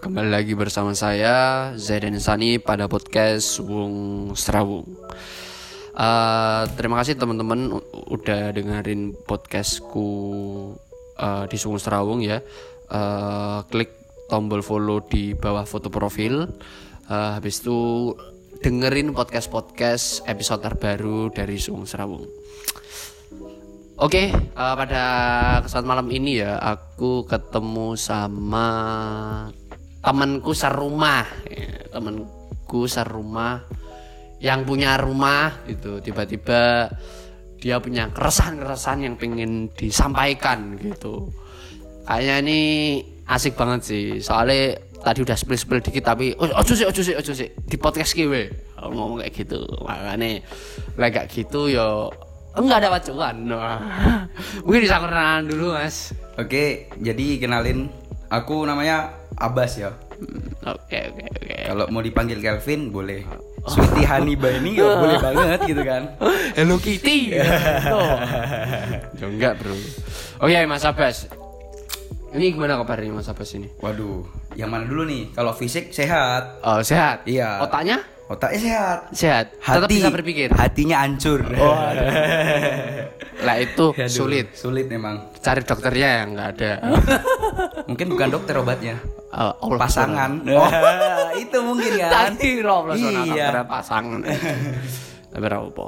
Kembali lagi bersama saya Zaidan Sani pada podcast Wung Serawung. Uh, terima kasih teman-teman udah dengerin podcastku uh, di Sungung Serawung ya. Uh, klik tombol follow di bawah foto profil. Uh, habis itu dengerin podcast-podcast episode terbaru dari Sungung Serawung. Oke, uh, pada kesempatan malam ini ya aku ketemu sama temanku serumah, ya, temanku serumah yang punya rumah gitu. Tiba-tiba dia punya keresahan-keresahan yang pengen disampaikan gitu. Kayaknya ini asik banget sih. Soalnya tadi udah spill-spill dikit tapi oh, ojo sih, ojo sih, ojo sih di podcast gue ngomong kayak gitu. Makanya lagi kayak gitu yo enggak ada pacuan. Mungkin bisa kenalan dulu, Mas. Oke, jadi kenalin aku namanya Abbas ya. Oke, oke, oke. Kalau mau dipanggil Kelvin boleh. Sweetie Honey Bunny ya boleh banget gitu kan. Hello Kitty. Oh. Ya enggak, Bro. Oke, Mas Abbas. Ini gimana kabarnya Mas Abbas ini? Waduh, yang mana dulu nih? Kalau fisik sehat, Oh, sehat. Iya. Otaknya otaknya sehat. sehat. Tetap Hati bisa berpikir. Hatinya hancur. Lah itu Aduh, sulit. Sulit memang. Cari dokternya yang enggak ada. Mungkin bukan dokter obatnya. Eh, Allah Pasangan. itu mungkin kan. Tadi roh Iya. pasangan. Tapi apa.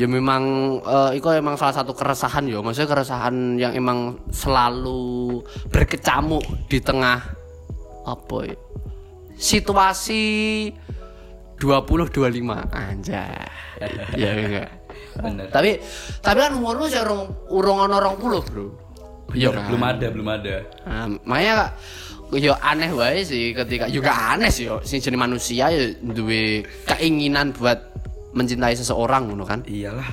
Ya memang eh, itu emang salah satu keresahan ya. Maksudnya keresahan yang emang selalu berkecamuk di tengah apa ya? Situasi 20 25 anjay. ya enggak. Bener. Tapi tapi kan umurmu sih urung urung ono 20, Bro. Iya kan? Belum ada, belum ada. Nah, makanya yo aneh wae sih ketika juga aneh sih yo sing jenis manusia ya duwe keinginan buat mencintai seseorang ngono kan. Iyalah.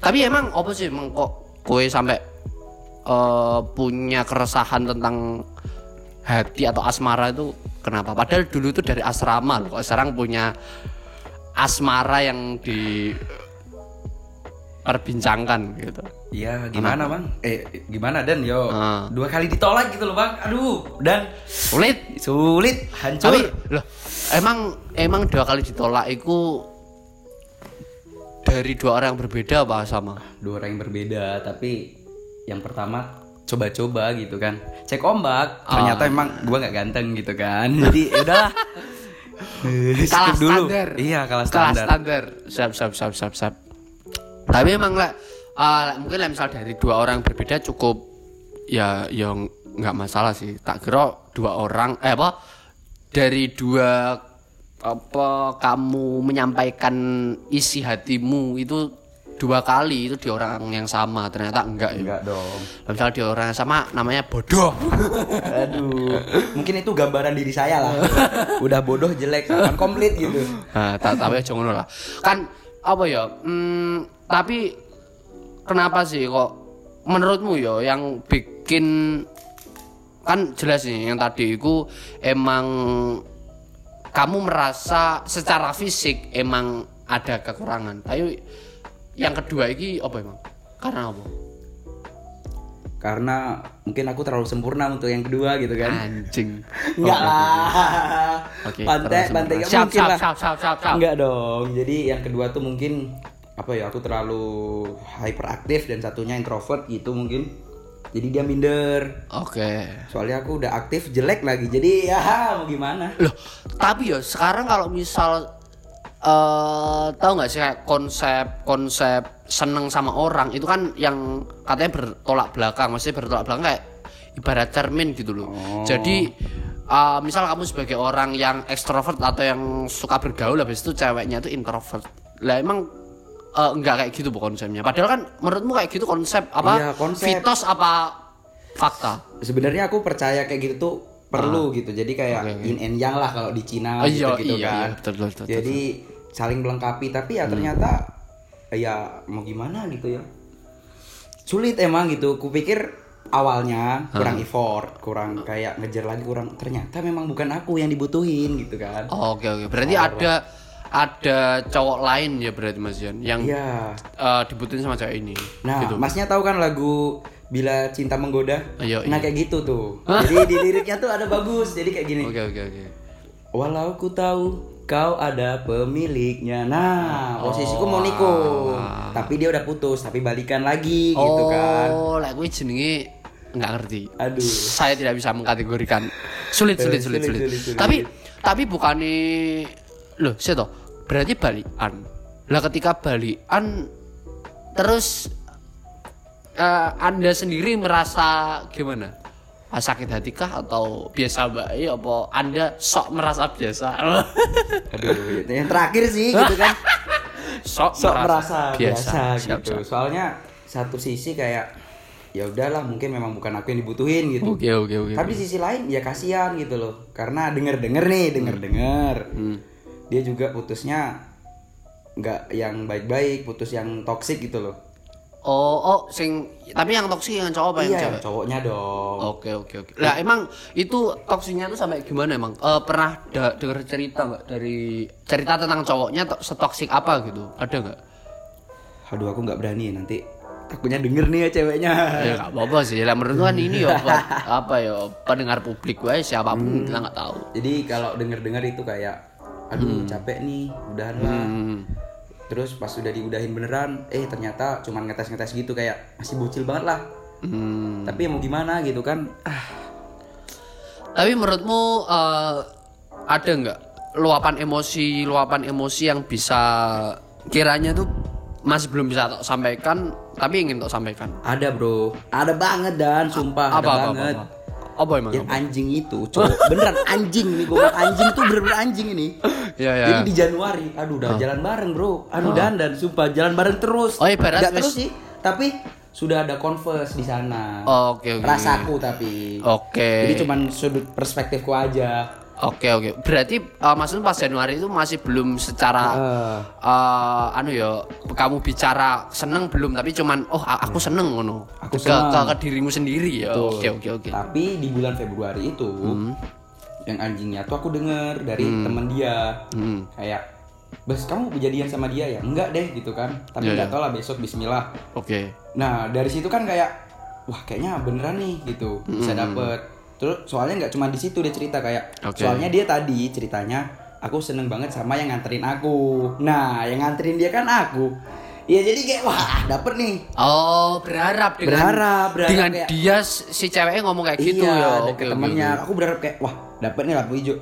Tapi emang apa sih emang kok kowe sampai eh, punya keresahan tentang hati atau asmara itu kenapa? Padahal dulu tuh dari asrama loh, kok sekarang punya asmara yang di perbincangkan gitu. Iya, gimana bang? Eh, gimana Dan? Yo, Ah. dua kali ditolak gitu loh bang. Aduh, Dan Sulit sulit, hancur. Tapi loh, emang emang dua kali ditolak itu dari dua orang yang berbeda apa sama? dua orang yang berbeda tapi yang pertama coba-coba gitu kan cek ombak ternyata emang gua nggak ganteng gitu kan jadi ya udahlah Kalah dulu standar. iya kalah Kalah standar standar. Siap siap siap siap siap. Tapi emang lah ah, mungkin lah misal dari dua orang berbeda cukup ya yang nggak masalah sih. Tak kira dua orang eh apa dari dua apa kamu menyampaikan isi hatimu itu dua kali itu di orang yang sama ternyata enggak ya. enggak dong Misal di orang yang sama namanya bodoh. aduh mungkin itu gambaran diri saya lah udah bodoh jelek kan komplit gitu Nah, tak tapi aja ngono lah. Kan apa ya? Hmm, tapi kenapa sih kok menurutmu ya yang bikin kan jelas nih yang tadi itu emang kamu merasa secara fisik emang ada kekurangan. Tapi yang kedua ini apa emang? Karena apa? karena mungkin aku terlalu sempurna untuk yang kedua gitu kan Anjing. enggak lah Oke. pantai terus pantai nggak Siap, mungkin siap, lah siap, siap, siap, siap. Enggak dong. Jadi yang kedua tuh mungkin apa ya? Aku terlalu hyperaktif dan satunya introvert gitu mungkin. Jadi dia minder. Oke. Soalnya aku udah aktif jelek lagi. Jadi ya mau gimana? Loh, tapi ya sekarang kalau misal eh tahu nggak sih kayak konsep konsep seneng sama orang itu kan yang katanya bertolak belakang, maksudnya bertolak belakang kayak ibarat cermin gitu loh. Jadi eh, misal kamu sebagai orang yang ekstrovert atau yang suka bergaul habis itu ceweknya itu introvert. Lah emang eh, enggak kayak gitu bu konsepnya. Padahal kan menurutmu kayak gitu konsep apa? Iya, konsep. Fitos apa fakta? Sebenarnya aku percaya kayak gitu tuh perlu gitu. Jadi kayak Oke, oke. yin and yang lah kalau di Cina Oh, iya, gitu, iya, kan. iya, betul, betul, betul, Jadi saling melengkapi tapi Hmm. ya ternyata ya mau gimana gitu ya. Sulit emang gitu. Kupikir awalnya kurang effort, kurang kayak ngejar lagi kurang ternyata memang bukan aku yang dibutuhin gitu kan. Oh, Oke oke. Berarti ada ada cowok lain ya berarti Mas Yan yang Iya. eh, dibutuhin sama cewek ini. Nah, gitu. masnya tahu kan lagu bila cinta menggoda. Iya, Nah iya. kayak gitu tuh. Jadi di liriknya tuh ada bagus. Jadi kayak gini. Oke oke oke. Walau ku tahu kau ada pemiliknya. Nah, posisiku mau nikung. Tapi dia udah putus, tapi balikan lagi gitu kan. Oh, lah gue jenenge nggak ngerti. Aduh. Saya tidak bisa mengkategorikan. Sulit sulit sulit Sulit, sulit. sulit, sulit. Tapi tapi bukannya loh, saya toh berarti balikan. Lah ketika balikan terus eh, Anda sendiri merasa gimana? Ah, sakit hati kah atau biasa baik apa Anda sok merasa biasa? Aduh, yang terakhir sih gitu kan. sok, Sok merasa biasa, Siap, gitu. siap. Soalnya satu sisi kayak ya udahlah mungkin memang bukan aku yang dibutuhin gitu. Oke oke oke. Tapi di sisi lain ya kasihan gitu loh. Karena denger-denger nih, denger-denger. Hmm. Dia juga putusnya nggak yang baik-baik, putus yang toksik gitu loh. Oh, oh, sing tapi yang toksik yang cowok apa yang iya, cewek? cowoknya dong. Oke oke oke. Lah emang itu toksiknya tuh sampai gimana emang? Eh, pernah da- denger cerita nggak dari cerita tentang cowoknya to- setoksik apa gitu? Ada nggak? Aduh, aku nggak berani nanti takutnya denger nih ya ceweknya. Ya nggak apa-apa sih. Lah menurut kan ini ya buat apa ya pendengar publik gue siapa pun kita nggak tahu. Jadi kalau denger-denger itu kayak aduh capek nih, udahan lah. Hmm. Terus pas udah diudahin beneran, eh ternyata cuman ngetes-ngetes gitu kayak masih bocil banget lah. Hmm. Tapi mau gimana gitu kan? Ah, Tapi menurutmu eh, ada nggak luapan emosi luapan emosi yang bisa kiranya tuh masih belum bisa tok sampaikan tapi ingin tok sampaikan? ada bro, ada banget dan sumpah apa ada apa, apa banget. apa apa emang Yang anjing itu, cowok beneran anjing nih, gue bilang anjing tuh bener-bener anjing ini. ya ya Jadi di Januari, aduh udah jalan bareng bro, aduh dandan, sumpah jalan bareng terus. Oh, Nggak wis- terus sih, tapi sudah ada converse di sana. oke oke Rasaku tapi. oke Jadi cuman sudut perspektifku aja. Oke oke berarti eh, maksudnya pas Januari itu masih belum secara Eh, eh, anu ya kamu bicara seneng belum tapi cuman oh aku seneng ngono Aku ke, seneng. ke, ke dirimu sendiri ya Betul. oke oke oke Tapi di bulan Februari itu, yang anjingnya tuh aku denger dari temen dia, Hmm. kayak, bes kamu jadian sama dia ya? Enggak deh gitu kan. Tapi Iya, nggak iya. tau lah besok Bismillah. oke Nah dari situ kan kayak, wah kayaknya beneran nih gitu, bisa dapet. Terus soalnya nggak cuma di situ dia cerita kayak, Oke. soalnya dia tadi ceritanya, aku seneng banget sama yang nganterin aku. Nah yang nganterin dia kan aku. Iya jadi kayak wah dapet nih. Oh, berharap dengan Berharap, berharap dengan kayak- dia si ceweknya ngomong kayak gitu iya, ya. ada Oke, ke temennya. Aku berharap kayak wah dapet nih lampu hijau.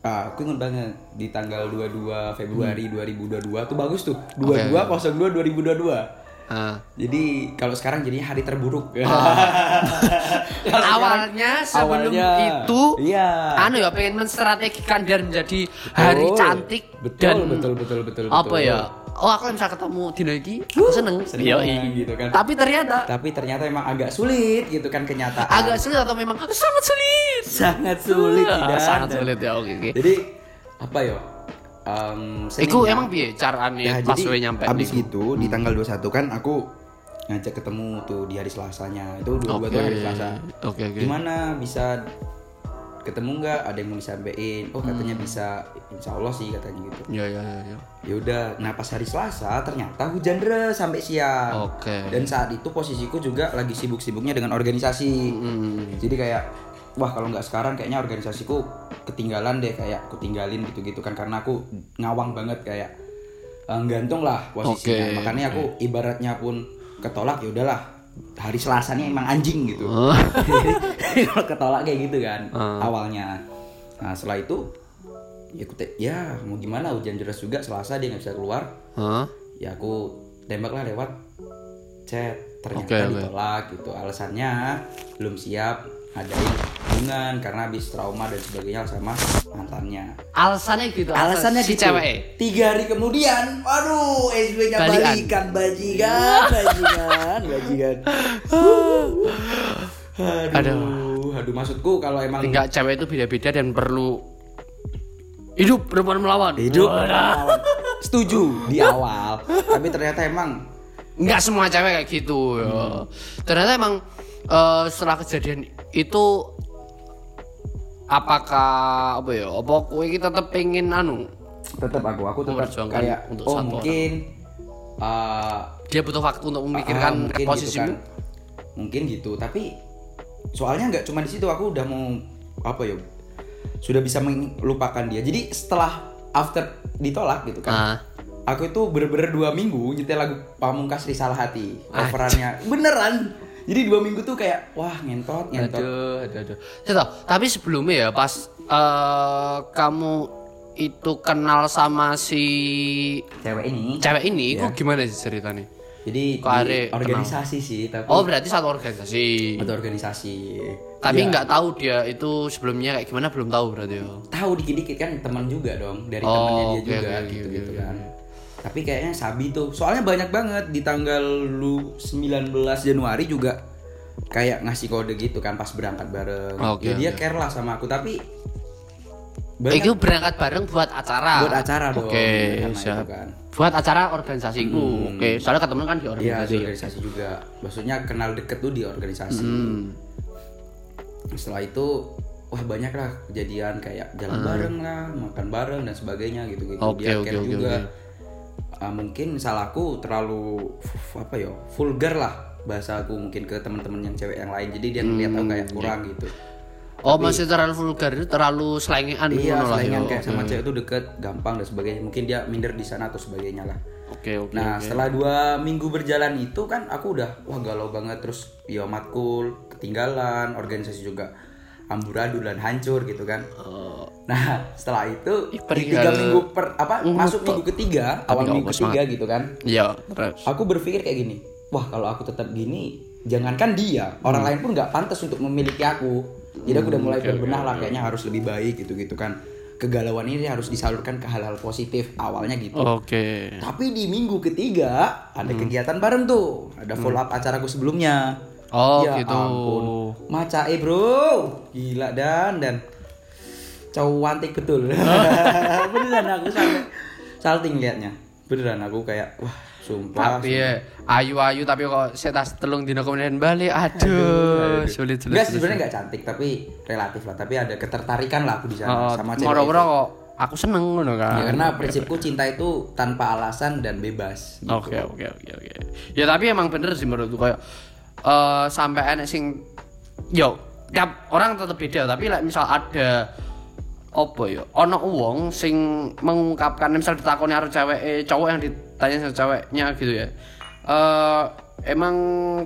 Ah, aku ingat banget di tanggal 22 Februari 2022 tuh bagus tuh. 22 02 2022. Ah. Jadi kalau sekarang jadinya hari terburuk. Sekarang- Awalnya sebelum awalnya, itu iya. anu ya pengen menstrategikan dan menjadi hari Betul. cantik betul, dan betul betul betul apa betul. ya? Oh, aku bisa ketemu dina iki, aku seneng. Seneng Yoi. gitu kan. Tapi ternyata Tapi ternyata emang agak sulit gitu kan kenyataan. agak sulit atau memang sangat sulit. sangat sulit Ah, tidak. sangat sulit ya. Oke, oke. Jadi apa ya? Um, Iku emang piye carane Ya, pas jadi we nyampe abis niku? gitu di tanggal 21 kan aku ngajak ketemu tuh di hari Selasanya. Itu dua tuh hari Selasa. Oke, oke. Gimana bisa ketemu nggak? Ada yang mau disampaikan? Oh katanya Hmm. bisa. Insya Allah sih katanya gitu. Ya ya ya ya. Ya udah. Nah pas hari Selasa ternyata hujan deras sampai siang. Oke. Dan saat itu posisiku juga lagi sibuk-sibuknya dengan organisasi. Hmm. Jadi kayak wah kalau nggak sekarang kayaknya organisasiku ketinggalan deh kayak aku tinggalin gitu-gitu kan karena aku ngawang banget kayak eh, gantung lah posisinya. Oke, Makanya aku ibaratnya pun ketolak ya udahlah hari Selasanya emang anjing gitu. Kalau ketolak kayak gitu kan Ah. awalnya. Nah setelah itu ya aku ya mau gimana hujan deras juga Selasa dia nggak bisa keluar. Hah? Ya aku tembak lah lewat chat ternyata oke. ditolak gitu alasannya belum siap ngadain hubungan karena habis trauma dan sebagainya sama mantannya Alasannya gitu. alasannya si gitu cewek. tiga hari kemudian waduh SB nya Balikan. balikan bajingan bajingan bajingan aduh, Aduh. aduh maksudku kalau emang Enggak cewek itu beda-beda dan perlu hidup perempuan melawan. hidup Wadah. setuju di awal tapi ternyata emang Enggak semua cewek kayak gitu ya. Ternyata emang eh, setelah kejadian itu apakah apa ya? Apa kowe iki tetep pengen anu? tetap aku aku tetap kayak untuk oh satu mungkin uh, Dia butuh waktu untuk memikirkan mungkin posisimu. gitu kan. mungkin gitu tapi soalnya nggak cuma di situ aku udah mau apa ya sudah bisa melupakan dia jadi setelah after ditolak gitu kan Ah. aku itu bener-bener dua minggu nyetel lagu Pamungkas Risalah Hati coverannya beneran jadi dua minggu tuh kayak wah ngentot ngentot Aduh, aduh, aduh. Tahu, tapi sebelumnya ya pas eh, kamu itu kenal sama si cewek ini cewek ini, Iya. itu gimana sih ceritanya? jadi Kok di organisasi sih tapi Oh berarti satu organisasi. atau organisasi Tapi Ya, nggak tahu dia itu sebelumnya kayak gimana belum tahu berarti ya. tahu dikit-dikit kan teman juga dong dari Oh, temannya dia oke, juga oke, gitu oke, gitu oke. kan tapi kayaknya sabi tuh soalnya banyak banget di tanggal lu 19 Januari juga kayak ngasih kode gitu kan pas berangkat bareng Oke, ya dia oke. care lah sama aku tapi banyak Itu berangkat bareng buat acara. buat acara dong Oke, karena itu siap. kan Buat acara organisasiku. Oke, soalnya ketemu kan di Iya organisasi. di organisasi juga maksudnya kenal deket tuh di organisasi Hmm. setelah itu wah banyak lah kejadian kayak jalan bareng lah makan bareng dan sebagainya gitu gitu Oke, dia oke, care oke, juga oke. Ah, mungkin salahku terlalu apa ya vulgar lah bahasa aku mungkin ke teman-teman yang cewek yang lain. Jadi dia ngeliat aku kayak kurang gitu. Oh, masih terlalu vulgar itu terlalu selengean iya lah selingan ya. kayak sama cewek itu deket gampang dan sebagainya. Mungkin dia minder di sana atau sebagainya lah. Oke, oke. Nah setelah dua minggu berjalan itu kan aku udah wah galau banget. Terus ya matkul ketinggalan organisasi juga amburadul dan hancur gitu kan. Oh, Nah setelah itu di tiga minggu per apa masuk minggu ketiga awal minggu ketiga gitu kan. Iya, terus. Aku berpikir kayak gini, wah kalau aku tetap gini jangankan dia orang lain pun nggak pantas untuk memiliki aku. Jadi aku udah mulai berbenah lah kayaknya harus lebih baik gitu gitu kan. Kegalauan ini harus disalurkan ke hal-hal positif awalnya gitu. Oke. Tapi di minggu ketiga ada kegiatan bareng tuh, ada follow up acaraku sebelumnya. Oh, ya gitu. ampun, maca eh bro, gila dan dan cantik betul. Beneran aku sampai salting liatnya. Beneran aku kayak wah sumpah. Tapi ya, ayu-ayu tapi kok saya tas telung dino kemudian balik. Aduh, sulit sulit. Enggak sulit. sih sebenarnya nggak cantik tapi relatif lah. Tapi ada ketertarikan lah aku di sana Oh, sama cewek. moro-moro kok aku seneng ngono kan. Ya, karena prinsipku cinta itu tanpa alasan dan bebas. gitu. Oke oke oke oke. Ya tapi emang bener sih menurutku kayak eh sampai enek sing yo tiap orang tetap beda tapi like, misal ada apa ya ono uang sing mengungkapkan misal ditakoni karo cewek eh, cowok yang ditanya sama ceweknya gitu ya eh emang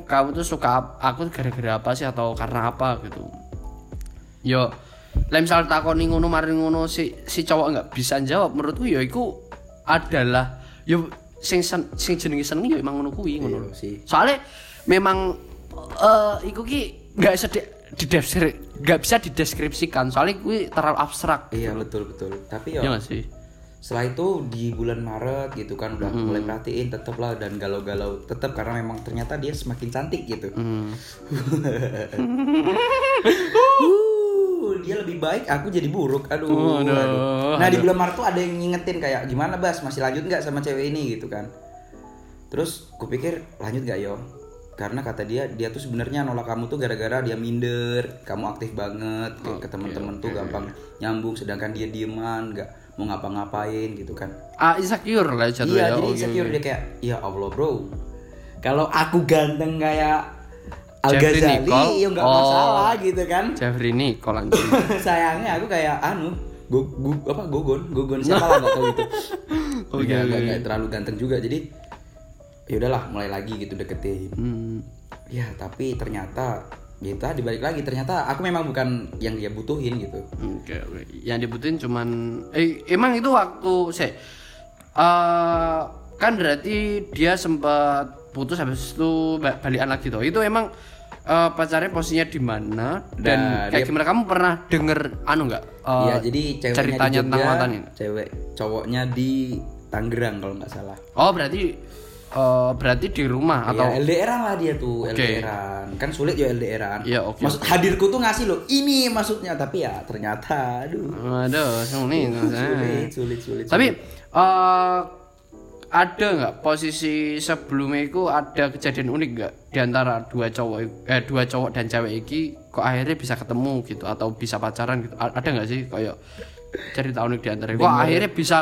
kamu tuh suka aku gara-gara apa sih atau karena apa gitu yo lah misal takoni ngono mari ngono si si cowok nggak bisa jawab menurutku ya iku adalah yo sing sen- sing jenenge seneng yo emang ngono kuwi ngono Iya sih. soalnya memang eh iku ki nggak bisa di, dideskrip- nggak bisa dideskripsikan soalnya kuwi terlalu abstrak Iya betul betul. Tapi ya ya nggak sih setelah itu di bulan Maret gitu kan udah mulai perhatiin tetep lah dan galau-galau tetep karena memang ternyata dia semakin cantik gitu. Hmm. Uh, dia lebih baik, aku jadi buruk. Aduh. Oh, aduh, aduh. Nah di bulan Maret tuh ada yang ngingetin kayak gimana Bas masih lanjut nggak sama cewek ini gitu kan. Terus kupikir lanjut nggak yo? Karena kata dia dia tuh sebenarnya nolak kamu tuh gara-gara dia minder, kamu aktif banget kayak ke teman-teman tuh gampang nyambung sedangkan dia dieman nggak mau ngapa-ngapain gitu kan. ah insecure lah Iya, ya. jadi Oke, insecure oke. dia kayak, ya Allah bro, kalau aku ganteng kayak Al Ghazali, ya nggak Oh. masalah gitu kan. Jeffrey Nicole anjing Sayangnya aku kayak anu, go, go- apa gogon, gogon siapa lah nggak tahu itu. Oke, Nggak- oke, nggak- nggak terlalu ganteng juga, jadi ya udahlah mulai lagi gitu deketin. Hmm. Ya tapi ternyata gitu dibalik lagi ternyata aku memang bukan yang dia butuhin gitu. Oke, oke. Yang dibutuhin cuman eh emang itu waktu saya eh kan berarti dia sempat putus habis itu ba- balikan lagi tuh. Itu emang eh, pacarnya posisinya di mana dan Nah, kayak dia- gimana kamu pernah denger anu enggak? Iya jadi ceweknya ceritanya di tentang mantan cewek cowoknya di Tangerang kalau nggak salah. Oh, berarti eh, berarti di rumah atau Iya, LDRan lah dia tuh, Oke. LDRan. Kan sulit ya LDRan. Iya, oke, Maksud hadirku tuh ngasih loh, ini maksudnya tapi ya ternyata aduh. Aduh, sulit. sulit, sulit, sulit. Tapi eh ada nggak posisi sebelumnya itu ada kejadian unik nggak di antara dua cowok eh dua cowok dan cewek iki kok akhirnya bisa ketemu gitu atau bisa pacaran gitu A- ada nggak sih kayak cerita unik di antara kok akhirnya bisa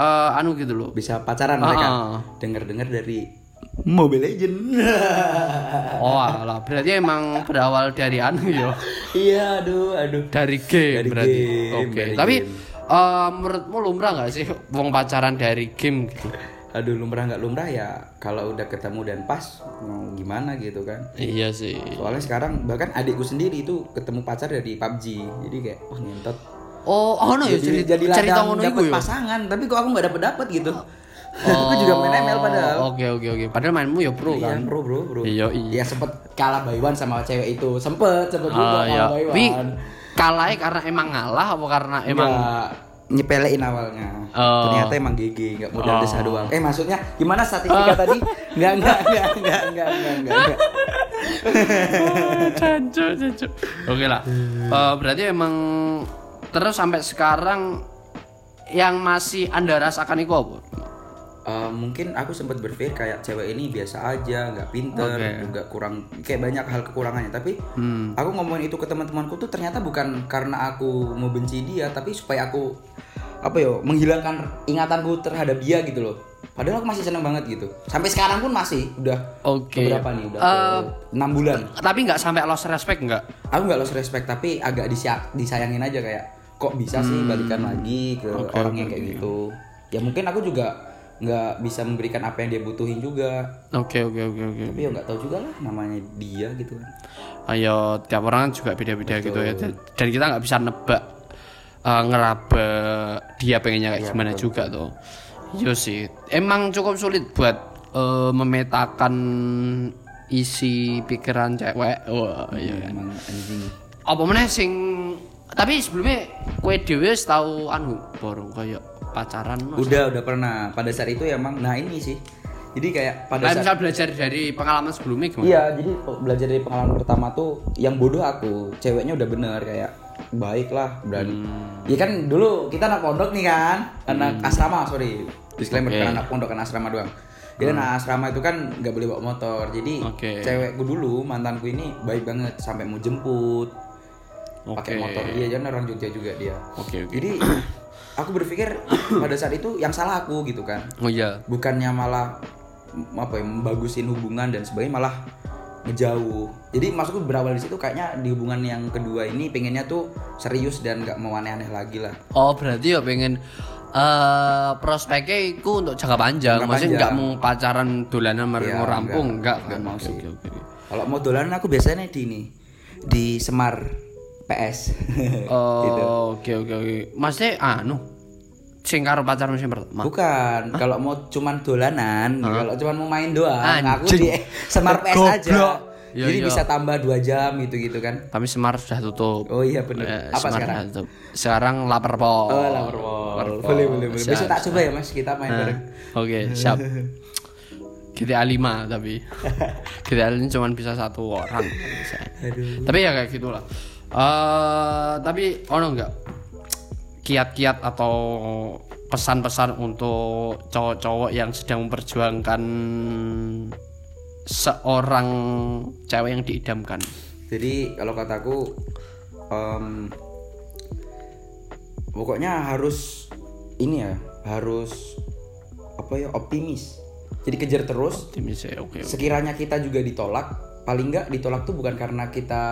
eh, anu gitu loh bisa pacaran mereka. ah. Dengar-dengar dari Mobile Legend. Oh, alah, berarti emang berawal dari anu ya. iya, aduh, aduh. Dari game Dari berarti. Oke. dari Tapi game. eh, menurutmu lumrah nggak sih wong pacaran dari game gitu? Aduh, lumrah nggak lumrah ya. Kalau udah ketemu dan pas, mau gimana gitu kan. Iya sih. Soalnya sekarang bahkan adikku sendiri itu ketemu pacar dari PUBG. Jadi kayak wah ngentot. Oh, oh no ya cerita, jadi cerita ngono iku ya. pasangan, tapi kok aku nggak dapet dapet gitu. aku juga main ML padahal. Oke oke oke. Padahal mainmu ya pro Iya, kan. bro, bro, bro. Iya, iya. Ya sempet kalah baywan sama cewek itu. Sempet, sempet juga Ah, ya. kalah baywan. Wi kalahnya karena emang ngalah apa karena emang Nggak nyepelein awalnya. Oh. Ternyata emang GG, nggak modal Oh. desa doang. Eh maksudnya gimana statistika tadi? Nggak, nggak, nggak, nggak, nggak, nggak, nggak. Cancuk, cancuk. Oke lah. Eh, berarti emang terus sampai sekarang yang masih Anda rasakan itu apa? Eh, mungkin aku sempat berpikir kayak cewek ini biasa aja, nggak pinter, Oke. juga kurang, kayak banyak hal kekurangannya. Tapi Hmm. aku ngomongin itu ke teman-temanku tuh ternyata bukan karena aku mau benci dia, tapi supaya aku apa yo menghilangkan ingatanku terhadap dia gitu loh. Padahal aku masih seneng banget gitu. Sampai sekarang pun masih, udah Oke. berapa nih? Udah Eh, enam bulan. Tapi nggak sampai lost respect nggak? Aku nggak lost respect, tapi agak disayangin aja kayak kok bisa sih balikan lagi ke Hmm. Oke, orang yang kayak gitu. Ya mungkin aku juga nggak bisa memberikan apa yang dia butuhin juga. Oke oke oke oke. Tapi ya nggak tahu juga lah namanya dia gitu kan. Ayo tiap orang kan juga beda-beda gitu ya. Dan kita nggak bisa nebak eh, ngeraba dia pengennya kayak gimana juga tuh. Iya sih. Emang cukup sulit buat eh, memetakan isi pikiran cewek. Wah, iya kan. Emang anjing. Apa meneh sing tapi sebelumnya kue dhewe wis tau anu baru kayak pacaran. Udah udah pernah. Pada saat itu ya emang nah ini sih. Jadi kayak pada Nah, saat misal belajar dari pengalaman sebelumnya gimana? Iya, jadi belajar dari pengalaman pertama tuh yang bodoh aku, ceweknya udah bener kayak baik lah berani. Hmm. Iya kan dulu kita anak pondok nih kan, anak asrama sorry, disclaimer bukan anak pondok kan asrama doang. Jadi anak asrama itu kan nggak boleh bawa motor, jadi Oke. cewekku dulu mantanku ini baik banget sampai mau jemput, pakai Oke. motor dia, jangan orang Jogja juga dia. Oke oke. Jadi aku berpikir pada saat itu yang salah aku gitu kan Oh iya. bukannya malah apa ya membagusin hubungan dan sebagainya malah ngejauh jadi maksudku berawal di situ kayaknya di hubungan yang kedua ini pengennya tuh serius dan nggak mau aneh-aneh lagi lah Oh berarti ya pengen eh prospeknya itu untuk jangka panjang, Jangka maksudnya nggak mau pacaran dolanan mereka rampung, enggak, enggak, enggak kan? mau sih. oke. kalau mau dolanan aku biasanya di ini di Semar PS Gitu. Oh, oke oke oke. Maksudnya anu sing karo pacaran sing pertama. bukan kalau mau cuman dolanan kalau cuman mau main doang aku Anjing. di Semar PS aja Goblok. Iya, jadi iya. bisa tambah dua jam gitu gitu kan Tapi Semar sudah tutup. oh iya bener Eh, apa Semar sekarang tutup. Sekarang lapar po. Oh, lapar Wall. Boleh, boleh, boleh. Siap, Besok tak coba ya, Mas. Kita main Nah, bareng. Oke, siap. GTA 5 tapi GTA ini cuma bisa satu orang Aduh. tapi ya kayak gitulah eh tapi ono enggak kiat-kiat atau pesan-pesan untuk cowok-cowok yang sedang memperjuangkan seorang cewek yang diidamkan Jadi kalau kataku em, pokoknya harus ini ya, harus apa ya optimis. Jadi kejar terus. optimis ya oke oke. Sekiranya kita juga ditolak, paling nggak ditolak tuh bukan karena kita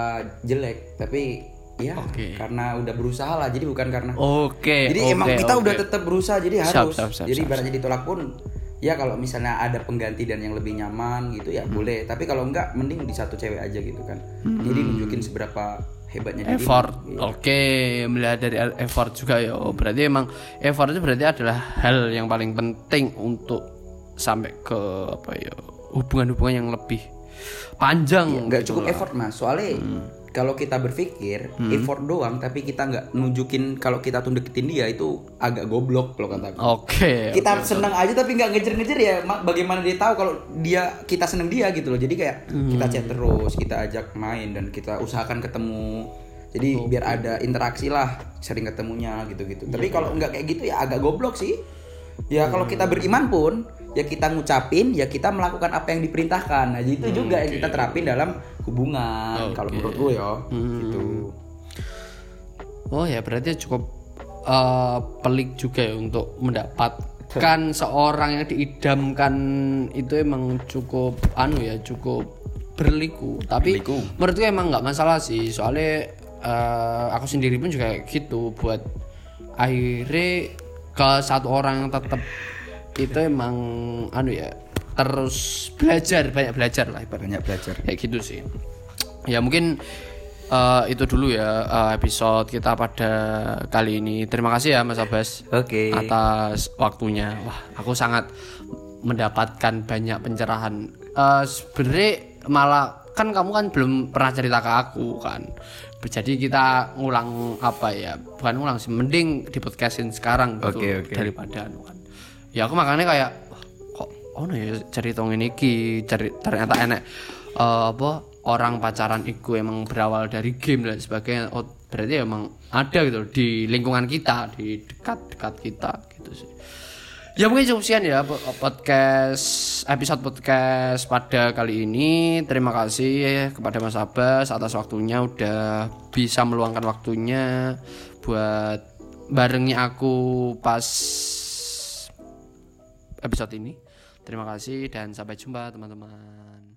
jelek, tapi ya Oke. karena udah berusaha lah. Jadi bukan karena oke Jadi oke, emang kita oke. udah tetap berusaha jadi harus. siap, siap, jadi siap, ibaratnya ditolak pun ya kalau misalnya ada pengganti dan yang lebih nyaman gitu Hmm. ya boleh. Tapi kalau enggak mending di satu cewek aja gitu kan. Jadi nunjukin seberapa hebatnya effort Iya. oke melihat dari effort juga ya oh, berarti emang effort itu berarti adalah hal yang paling penting untuk sampai ke apa ya hubungan-hubungan yang lebih panjang. Enggak gitu cukup lah. effort mas. Soalnya Hmm. kalau kita berpikir effort doang tapi kita nggak nunjukin kalau kita tuh deketin dia itu agak goblok kalau kataku. oke kita seneng aja tapi nggak ngejar-ngejar ya ma- bagaimana dia tahu kalau dia kita seneng dia gitu loh. Jadi kayak kita chat terus kita ajak main dan kita usahakan ketemu. Jadi biar ada interaksi lah sering ketemunya gitu-gitu. Tapi kalau nggak kayak gitu ya agak goblok sih. Ya kalau kita beriman pun ya kita ngucapin ya kita melakukan apa yang diperintahkan. Nah itu juga yang kita terapin dalam hubungan kalau menurut gue ya gitu. Oh ya berarti cukup eh, pelik juga ya untuk mendapat kan seorang yang diidamkan itu emang cukup anu ya cukup berliku. Tapi Berliku. menurutku emang nggak masalah sih. Soalnya eh, aku sendiri pun juga kayak gitu. Buat akhirnya ke satu orang yang tetap itu emang anu ya terus belajar banyak belajar lah ibaratnya. Banyak belajar. Kayak gitu sih. Ya mungkin eh, itu dulu ya eh, episode kita pada kali ini. Terima kasih ya Mas Abbas oke. atas waktunya. Wah aku sangat mendapatkan banyak pencerahan. Eh sebenarnya malah kan kamu kan belum pernah cerita ke aku kan. Jadi kita ngulang apa ya bukan ngulang sih mending di podcastin sekarang gitu Oke, oke. daripada anu kan ya aku makanya kayak kok ono ya cerita ngene iki? Cari ternyata enek eh, apa orang pacaran iku emang berawal dari game dan sebagainya. Oh berarti emang ada gitu di lingkungan kita di dekat-dekat kita gitu sih. Ya mungkin cukup sekian ya po- podcast episode podcast pada kali ini. Terima kasih kepada Mas Abbas atas waktunya udah bisa meluangkan waktunya buat barengi aku pas episode ini. Terima kasih dan sampai jumpa teman-teman